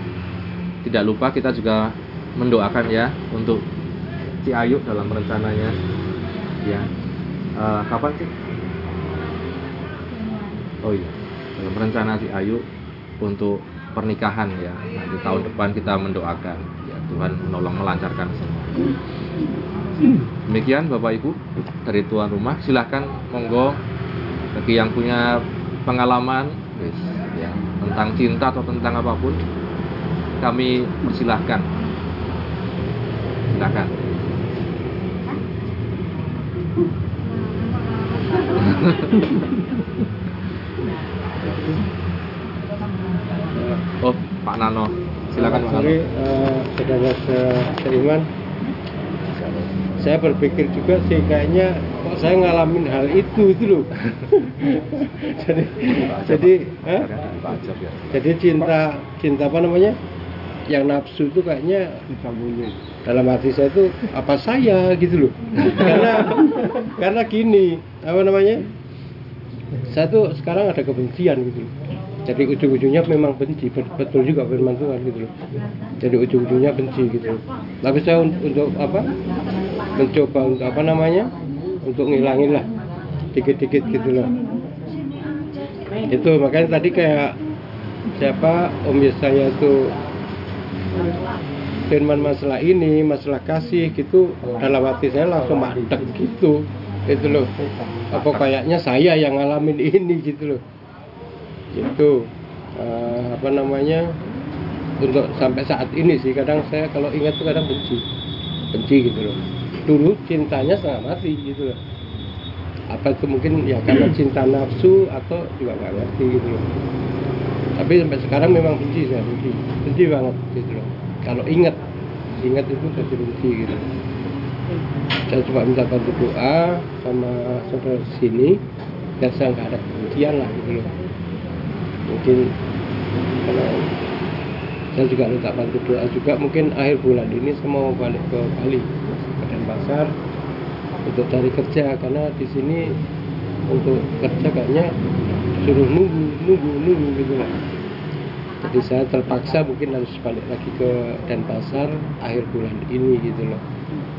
Speaker 2: tidak lupa kita juga mendoakan ya untuk si Ayu dalam rencananya. Ya. Uh, kapan sih? Oh iya dalam rencana si Ayu untuk pernikahan ya. Nanti tahun depan kita mendoakan. Ya Tuhan menolong melancarkan semua. Demikian Bapak Ibu dari tuan rumah. Silahkan monggo. Bagi yang punya pengalaman ya tentang cinta atau tentang apa pun kami persilahkan. Silakan. Oh Pak Nano. Silakan Pak Nano.
Speaker 5: uh, saudara seiman saya berpikir juga sih kayaknya kok saya ngalamin hal itu itu loh. Jadi jadi eh? jadi cinta cinta apa namanya yang nafsu itu kayaknya dalam hati saya itu apa saya? gitu loh. Karena karena gini apa namanya? Saya tuh sekarang ada kebencian gitu loh. Jadi ujung-ujungnya memang benci betul juga firman Tuhan gitu loh. Jadi ujung-ujungnya benci gitu loh. tapi saya untuk apa? Mencoba untuk apa namanya? Untuk ngilangin lah dikit-dikit gitu loh. Itu makanya tadi kayak siapa? Om saya itu firman masalah ini masalah kasih gitu dalam hati saya langsung mandek gitu. Gitu loh. Apa kayaknya saya yang ngalamin ini gitu loh. Itu eh, apa namanya? Untuk sampai saat ini sih kadang saya kalau ingat tuh kadang benci. Benci gitu loh. Dulu cintanya setengah mati gitu loh. Apa itu mungkin ya karena cinta nafsu atau juga nggak ngerti gitu loh tapi sampai sekarang memang benci saya benci. Benci banget gitu loh. Kalau ingat ingat itu jadi benci gitu. Saya coba minta bantu doa sama saudara sini dan saya nggak ada kebencian lah gitu loh. Mungkin kalau saya juga minta bantu doa juga mungkin akhir bulan ini saya mau balik ke Bali ke Denpasar untuk cari kerja. Karena di sini untuk kerja kayaknya suruh nunggu nunggu nunggu gitu lah jadi saya terpaksa mungkin harus balik lagi ke Denpasar akhir bulan ini gitu loh.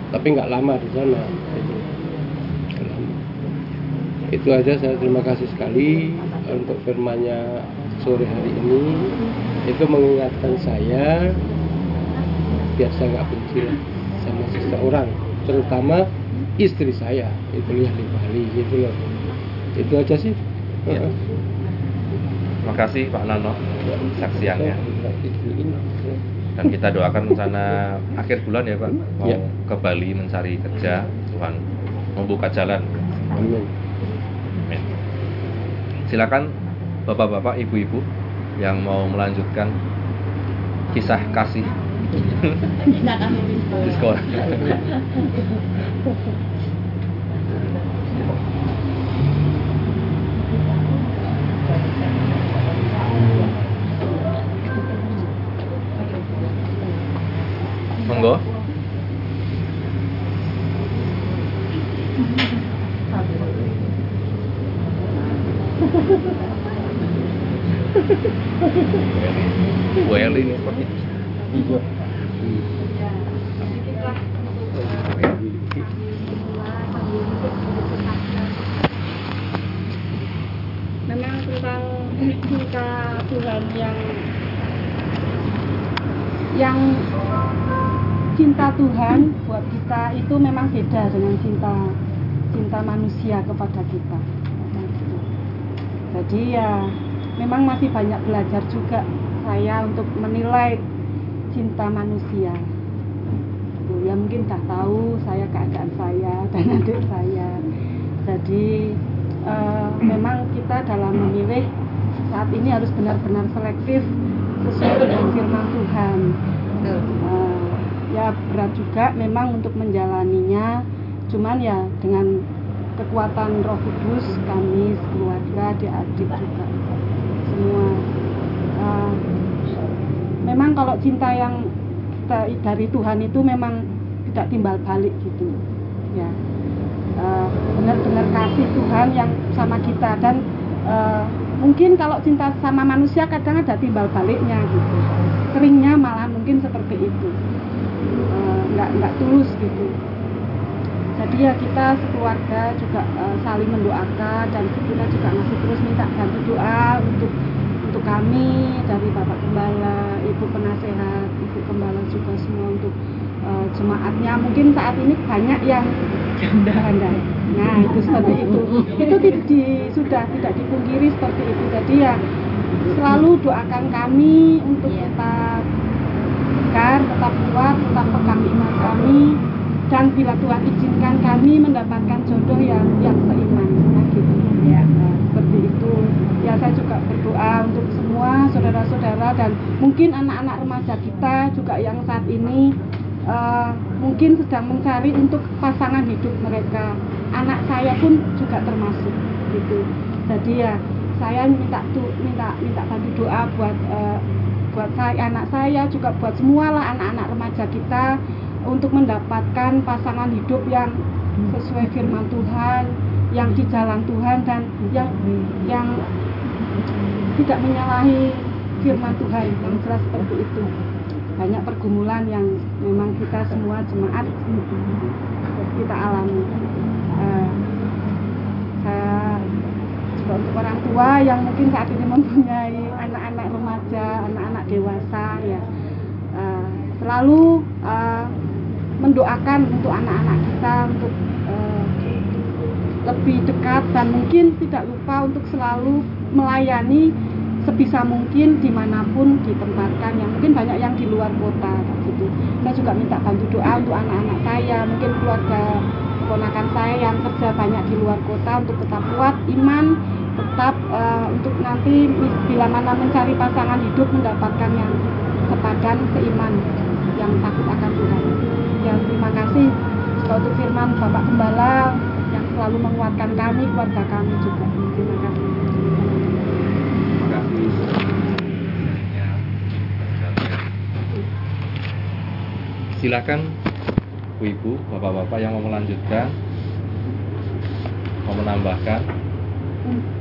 Speaker 5: Tapi nggak lama di sana gitu. Itu aja saya terima kasih sekali untuk firmannya sore hari ini. Itu mengingatkan saya biar saya nggak benci lah sama seseorang terutama istri saya itu yang di Bali gitu loh itu aja sih
Speaker 2: Ya. Terima kasih Pak Nono saksiannya. Dan kita doakan rencana akhir bulan ya Pak mau
Speaker 5: Ya.
Speaker 2: ke Bali mencari kerja Tuhan membuka jalan.
Speaker 5: Amin.
Speaker 2: Amin. Silakan bapak-bapak, ibu-ibu yang mau melanjutkan kisah kasih di sekolah. Monggo. Eli ini
Speaker 1: memang tentang cinta Tuhan yang yang cinta Tuhan buat kita itu memang beda dengan cinta cinta manusia kepada kita. Gitu. jadi ya memang masih banyak belajar juga saya untuk menilai cinta manusia. Tuh, ya mungkin dah tahu saya keadaan saya dan adik saya. Jadi eh, memang kita dalam memilih saat ini harus benar-benar selektif sesuai dengan firman Tuhan. Eh, ya berat juga memang untuk menjalaninya. Cuman ya dengan kekuatan Roh Kudus kami keluarga adik-adik juga semua. Eh, memang kalau cinta yang kita dari Tuhan itu memang tidak timbal balik gitu. Ya Eh, benar-benar kasih Tuhan yang sama kita. Dan eh, mungkin kalau cinta sama manusia kadang ada timbal baliknya gitu. Seringnya malah mungkin seperti itu nggak nggak tulus gitu jadi ya kita sekeluarga juga eh, saling mendoakan dan kita juga masih terus minta bantu doa untuk untuk kami dari Bapak Gembala, Ibu Penasehat, Ibu Gembala juga semua untuk eh, jemaatnya. Mungkin saat ini banyak yang janda. Nah itu seperti itu. Itu tidak di- sudah tidak dipungkiri seperti itu. Jadi ya selalu doakan kami untuk tetap tetap kuat, tetap pegang iman kami dan bila Tuhan izinkan kami mendapatkan jodoh yang yang seiman. Nah, gitu. Ya nah, seperti itu. Ya saya juga berdoa untuk semua saudara-saudara dan mungkin anak-anak remaja kita juga yang saat ini eh, mungkin sedang mencari untuk pasangan hidup mereka. Anak saya pun juga termasuk gitu. Jadi ya saya minta tuh minta minta bantu doa buat eh, buat saya anak saya juga buat semua lah anak-anak remaja kita untuk mendapatkan pasangan hidup yang sesuai firman Tuhan yang di jalan Tuhan dan yang yang tidak menyalahi firman Tuhan yang jelas seperti itu. Banyak pergumulan yang memang kita semua jemaat kita alami. Eh, saya juga untuk orang tua yang mungkin saat ini mempunyai remaja, anak-anak dewasa ya eh,
Speaker 6: selalu uh, mendoakan untuk anak-anak kita untuk uh, lebih dekat dan mungkin tidak lupa untuk selalu melayani sebisa mungkin di mana pun ditempatkan. Yang mungkin banyak yang di luar kota gitu. Saya juga minta bantu doa untuk anak-anak saya mungkin keluarga keponakan saya yang kerja banyak di luar kota untuk tetap kuat iman tetap uh, untuk nanti bila mana mencari pasangan hidup mendapatkan yang sepadan seiman yang takut akan Tuhan. Ya terima kasih. Untuk firman Bapak Gembala yang selalu menguatkan kami keluarga kami juga. Terima kasih.
Speaker 2: Terima kasih. Silakan Bu Ibu, Bapak-bapak yang mau melanjutkan, mau menambahkan. Pak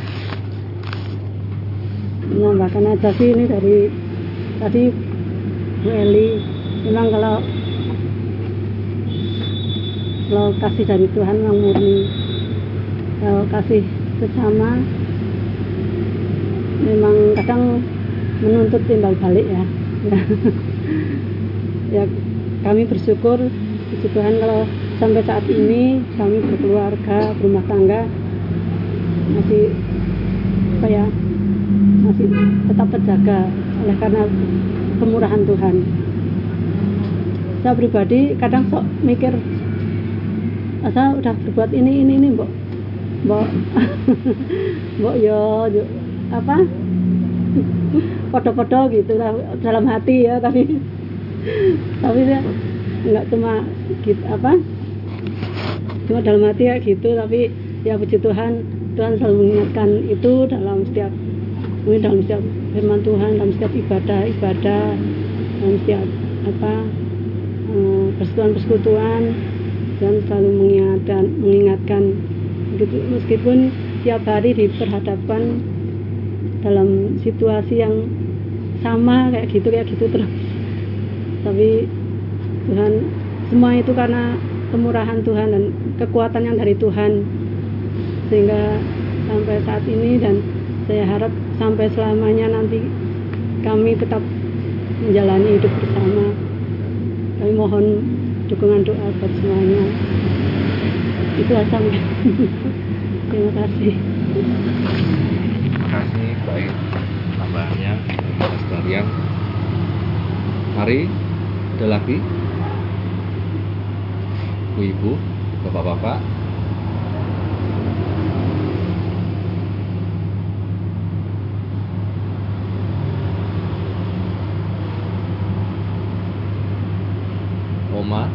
Speaker 6: menambahkan aja sih ini dari tadi Bu Eli. Memang kalau kalau kasih dari Tuhan memang murni kalau kasih sesama memang kadang menuntut timbal balik ya ya, ya kami bersyukur puji Tuhan kalau sampai saat ini kami berkeluarga berumah tangga masih apa ya masih tetap terjaga oleh karena kemurahan Tuhan. Saya pribadi kadang sok mikir, saya udah berbuat ini ini ini, mbok, mbok, mbok yo, yo apa, podo-podo gitu lah dalam hati ya, tapi tapi ya nggak cuma gitu apa, cuma dalam hati ya gitu, tapi ya puji Tuhan, Tuhan selalu mengingatkan itu dalam setiap ini dalam setiap firman Tuhan dalam setiap ibadah ibadah dalam setiap apa eh, persekutuan-persekutuan dan selalu mengingatkan mengingatkan. Gitu meskipun tiap hari diperhadapkan dalam situasi yang sama kayak gitu kayak gitu terus. Tapi Tuhan semua itu karena kemurahan Tuhan dan kekuatan yang dari Tuhan. Sehingga sampai saat ini dan saya harap sampai selamanya nanti kami tetap menjalani hidup bersama. Kami mohon dukungan doa buat semuanya. Itu sampai terima kasih.
Speaker 2: Terima kasih baik. Tambahannya sekalian. Mari ada lagi? Bu Ibu, Bapak-bapak. Oma,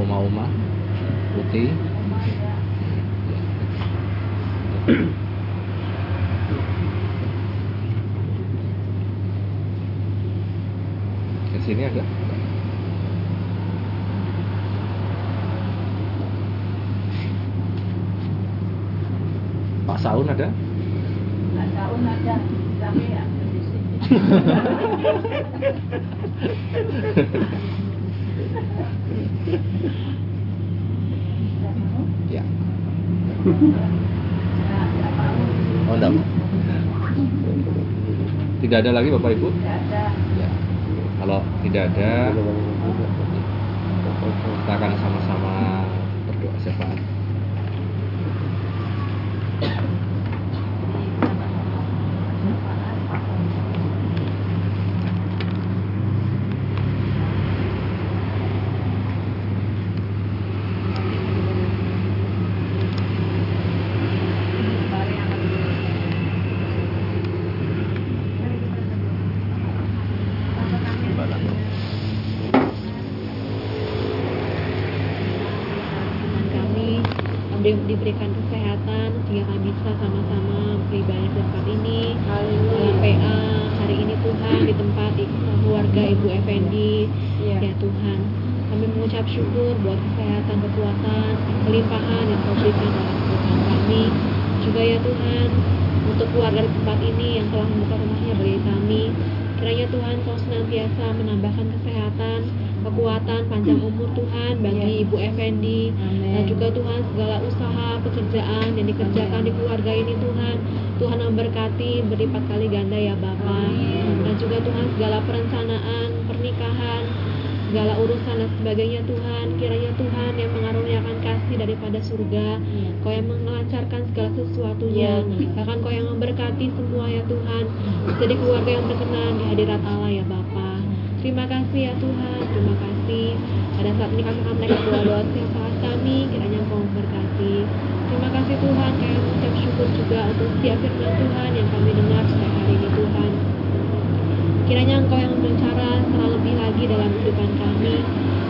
Speaker 2: Oma Oma, Putih. Ke sini ada? Pak Saun ada?
Speaker 1: tahun ada tapi ya
Speaker 2: Ya. Oh, enggak. Tidak ada lagi Bapak Ibu? Ya. Kalau tidak ada, kita akan sama-sama berdoa syafaat.
Speaker 4: dan kami di- diberikan kesehatan sehingga kami bisa sama-sama beribadah di tempat ini dalam PA hari ini Tuhan di tempat i- keluarga Ibu Effendi
Speaker 6: Iya.
Speaker 4: ya Tuhan
Speaker 7: Kami mengucap syukur buat kesehatan, kekuatan, kelimpahan yang kau berikan dalam kehidupan kami. Juga ya Tuhan, untuk keluarga di tempat ini yang telah membuka rumahnya bagi kami. Kiranya Tuhan kau senantiasa menambahkan kesehatan, kekuatan, panjang umur Tuhan bagi Ibu Effendi dan juga Tuhan segala usaha pekerjaan yang dikerjakan di keluarga ini Tuhan Tuhan memberkati berlipat kali ganda ya Bapa dan juga Tuhan segala perencanaan pernikahan segala urusan dan sebagainya Tuhan kiranya Tuhan yang mengaruniakan kasih daripada surga Kau yang melancarkan segala sesuatunya bahkan Kau yang memberkati semua ya Tuhan jadi keluarga yang berkenan di hadirat Allah ya Bapa Terima kasih ya Tuhan, terima kasih. Pada saat ini kami akan menaikkan doa-doa setiap saat kami, kiranya Engkau memberkati. Terima kasih Tuhan, kami mengucap syukur juga untuk setiap firman Tuhan yang kami dengar setiap hari ini Tuhan. Kiranya Engkau yang berbicara secara lebih lagi dalam kehidupan kami.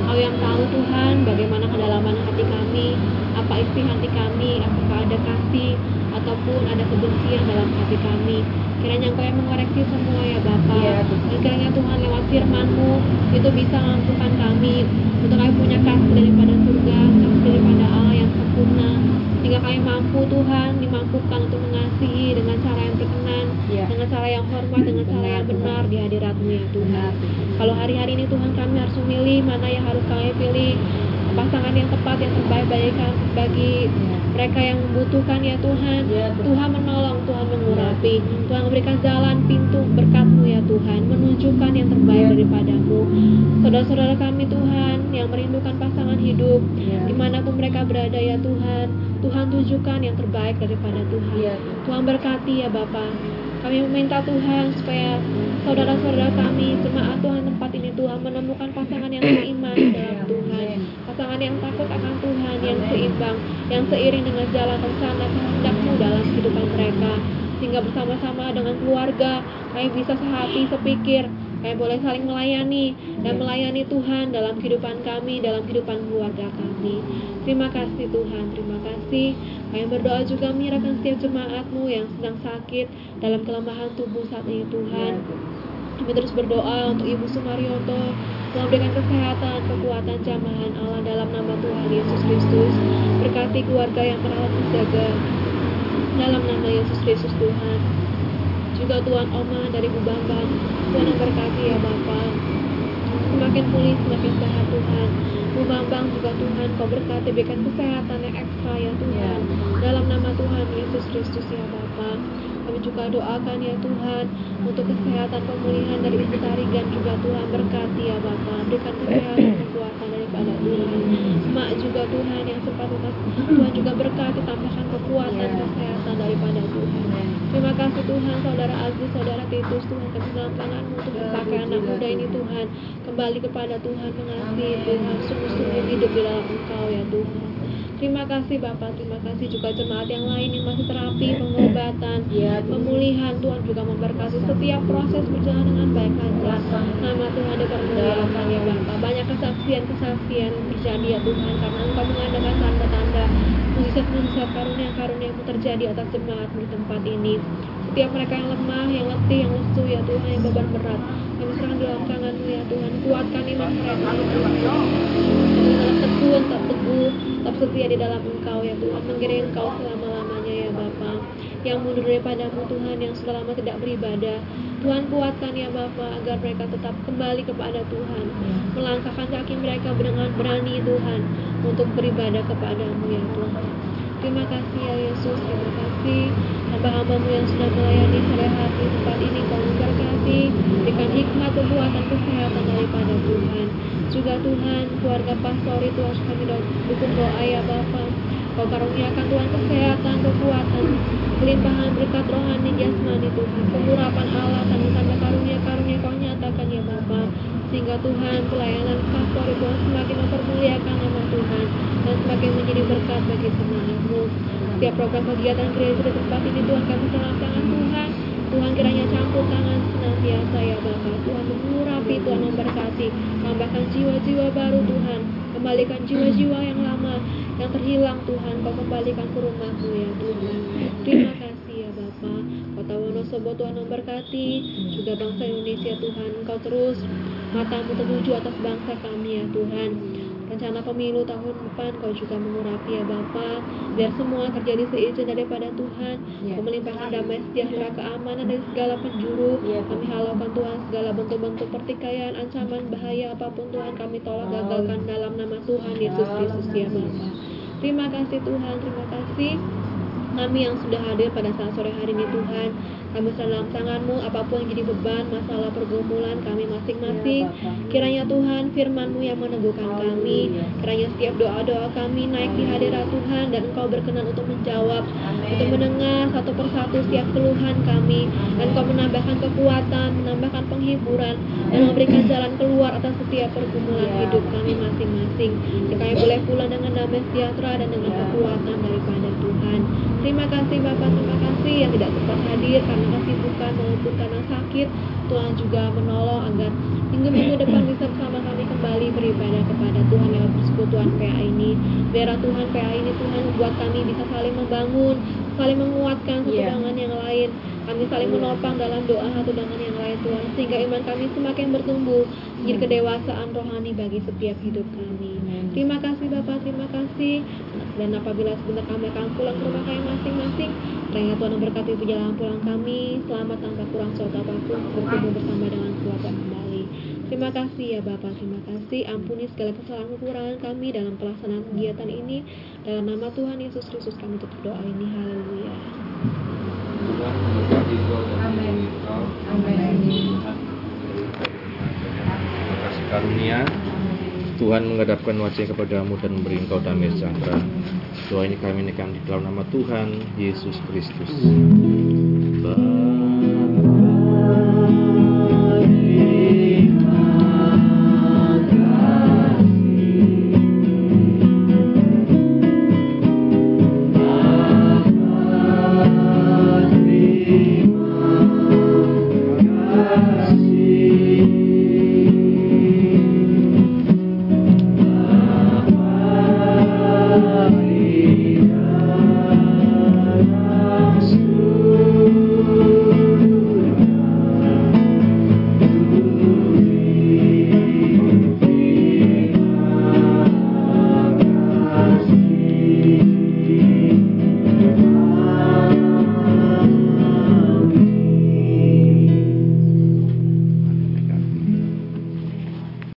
Speaker 7: Engkau yang tahu Tuhan bagaimana kedalaman hati kami, apa isi hati kami, apakah ada kasih ataupun ada kebencian dalam hati kami. Kiranya Engkau yang mengoreksi semua ya Bapa. Dan kiranya Tuhan lewat firman-Mu itu bisa mampukan kami untuk kami punya kasih daripada surga, kasih daripada Allah yang sempurna. Sehingga kami mampu Tuhan dimampukan untuk mengasihi dengan cara yang berkenan, dengan cara yang hormat, dengan cara yang benar di hadirat-Mu ya Tuhan. Kalau hari-hari ini Tuhan kami harus memilih mana yang harus kami pilih pasangan yang tepat yang terbaik bagi bagi mereka yang membutuhkan ya Tuhan. Tuhan menolong, Tuhan mengurapi, Tuhan memberikan jalan pintu berkat-Mu ya Tuhan, menunjukkan yang terbaik daripadamu. Saudara-saudara kami Tuhan yang merindukan pasangan hidup, di mana pun mereka berada ya Tuhan, Tuhan tunjukkan yang terbaik daripada Tuhan. Tuhan berkati ya Bapak. Kami meminta Tuhan supaya saudara-saudara kami, jemaat Tuhan tempat ini Tuhan menemukan pasangan yang seiman dalam Tuhan, pasangan yang takut akan Tuhan, yang seimbang, yang seiring dengan jalan rencana kehendakmu dalam kehidupan mereka, sehingga bersama-sama dengan keluarga kami bisa sehati, sepikir, kami boleh saling melayani dan melayani Tuhan dalam kehidupan kami, dalam kehidupan keluarga kami. Terima kasih Tuhan, terima kasih. Kami berdoa juga menyerahkan setiap jemaatmu yang sedang sakit dalam kelemahan tubuh saat ini Tuhan. Kami terus berdoa untuk Ibu Sumaryoto Tuhan berikan kesehatan, kekuatan, jamahan Allah dalam nama Tuhan Yesus Kristus. Berkati keluarga yang merawat menjaga Dalam nama Yesus Kristus Tuhan. Juga Tuhan Oma dari Bu Bambang Tuhan yang berkati ya Bapak Semakin pulih, semakin sehat Tuhan. Bu Bambang juga Tuhan Kau berkati berikan kesehatan yang ekstra ya Tuhan. Dalam nama Tuhan Yesus Kristus ya Bapak juga doakan ya Tuhan untuk kesehatan pemulihan dari Ibu Tarigan juga Tuhan berkati ya Bapak berikan kesehatan kekuatan daripada Tuhan. Mak juga Tuhan yang sempat Tuhan juga berkati tambahkan kekuatan kesehatan daripada Tuhan. Terima kasih Tuhan saudara Agus saudara Titus Tuhan kami dalam tanganmu untuk memakai anak muda ini Tuhan. Kembali kepada Tuhan mengasihi Tuhan sungguh-sungguh hidup di dalam Engkau ya Tuhan Terima kasih Bapak, terima kasih juga jemaat yang lain yang masih terapi, pengobatan, pemulihan. Tuhan juga memberkati setiap proses berjalan dengan baik saja. Nama Tuhan dipermuliakan ya Bapak. Banyak kesaksian-kesaksian terjadi ya Tuhan karena Engkau mengadakan tanda-tanda mujizat-mujizat karunia-karunia yang terjadi atas jemaat di tempat ini. Setiap mereka yang lemah, yang letih, yang lesu ya Tuhan, yang beban berat, kami serahkan di dalam tangan-Mu ya Tuhan. Kuatkan iman mereka. Kami teguh, tetap teguh, tetap setia di dalam Engkau ya Tuhan. Mengiring Engkau selama-lamanya ya Bapa. Yang mundur daripadamu Tuhan, yang sudah lama tidak beribadah. Tuhan kuatkan ya Bapa agar mereka tetap kembali kepada Tuhan. Melangkahkan kaki mereka dengan berani Tuhan untuk beribadah kepadamu ya Tuhan. Terima kasih ya Yesus, terima kasih. Hamba-hambamu yang sudah melayani sore hari tempat ini kau memberkati berikan hikmat kekuatan kesehatan daripada Tuhan. Juga Tuhan keluarga pastori Tuhan kami dukung doa ya Bapa kau karuniakan Tuhan kesehatan kekuatan kelimpahan berkat rohani jasmani Tuhan. Pengurapan Allah tanda-tanda karunia-karunia kau nyatakan ya Bapa. Sehingga Tuhan pelayanan pastor Tuhan semakin mempermuliakan nama Tuhan dan semakin menjadi berkat bagi jemaatmu setiap program kegiatan gereja di tempat ini Tuhan kami dalam tangan Tuhan Tuhan kiranya campur tangan senantiasa ya Bapa. Tuhan mengurapi Tuhan memberkati. Tambahkan jiwa-jiwa baru Tuhan. Kembalikan jiwa-jiwa yang lama yang terhilang Tuhan. Kau kembalikan ke rumahmu ya Tuhan. Terima kasih ya Bapa. Kau tahu Wonosobo Tuhan memberkati. Juga bangsa Indonesia Tuhan. Engkau terus matamu tertuju atas bangsa kami ya Tuhan rencana pemilu tahun depan kau juga mengurapi ya Bapa biar semua terjadi seizin daripada Tuhan.
Speaker 1: Ya.
Speaker 7: kau melimpahkan damai sejahtera keamanan dari segala penjuru.
Speaker 1: Ya,
Speaker 7: kami halaukan Tuhan segala bentuk-bentuk pertikaian ancaman bahaya apa pun Tuhan kami tolak gagalkan dalam nama Tuhan Yesus Kristus ya Bapa. Terima kasih Tuhan terima kasih. Kami yang sudah hadir pada saat sore hari ini Tuhan. Kami dalam tanganmu apa pun yang jadi beban masalah pergumulan kami masing-masing. Kiranya Tuhan firmanmu yang meneguhkan kami. Kiranya setiap doa-doa kami naik di hadirat Tuhan dan engkau berkenan untuk menjawab untuk mendengar satu persatu setiap keluhan kami. Dan engkau menambahkan kekuatan menambahkan penghiburan dan memberikan jalan keluar atas setiap pergumulan hidup kami masing-masing. Kami boleh pulang dengan damai sejahtera dan dengan kekuatan daripada Tuhan terima kasih Bapak. Terima kasih yang tidak sempat hadir karena kesibukan maupun karena sakit. Tuhan juga menolong agar minggu-minggu depan bisa bersama kami kembali beribadah kepada Tuhan lewat persekutuan PA ini. Biar Tuhan PA ini Tuhan buat kami bisa saling membangun saling menguatkan satu
Speaker 1: Iya.
Speaker 7: dengan yang lain. Kami saling menopang dalam doa satu dengan yang lain Tuhan sehingga iman kami semakin bertumbuh menjadi kedewasaan rohani bagi setiap hidup kami. Terima kasih Bapak. Terima kasih dan apabila sebentar kami akan pulang ke rumah kami masing-masing kiranya Tuhan memberkati perjalanan pulang kami selamat tanpa kurang suatu apa pun bertemu bersama dengan keluarga kembali Terima kasih ya Bapak, terima kasih. Ampuni segala kesalahan kekurangan kami dalam pelaksanaan kegiatan ini. Dalam nama Tuhan Yesus Kristus kami tutup doa ini. Haleluya.
Speaker 1: Amin. Amin.
Speaker 2: Terima kasih karunia. Tuhan menghadapkan wajah kepadamu dan memberi engkau damai sejahtera. Doa ini kami nikam di dalam nama Tuhan Yesus Kristus. Bye.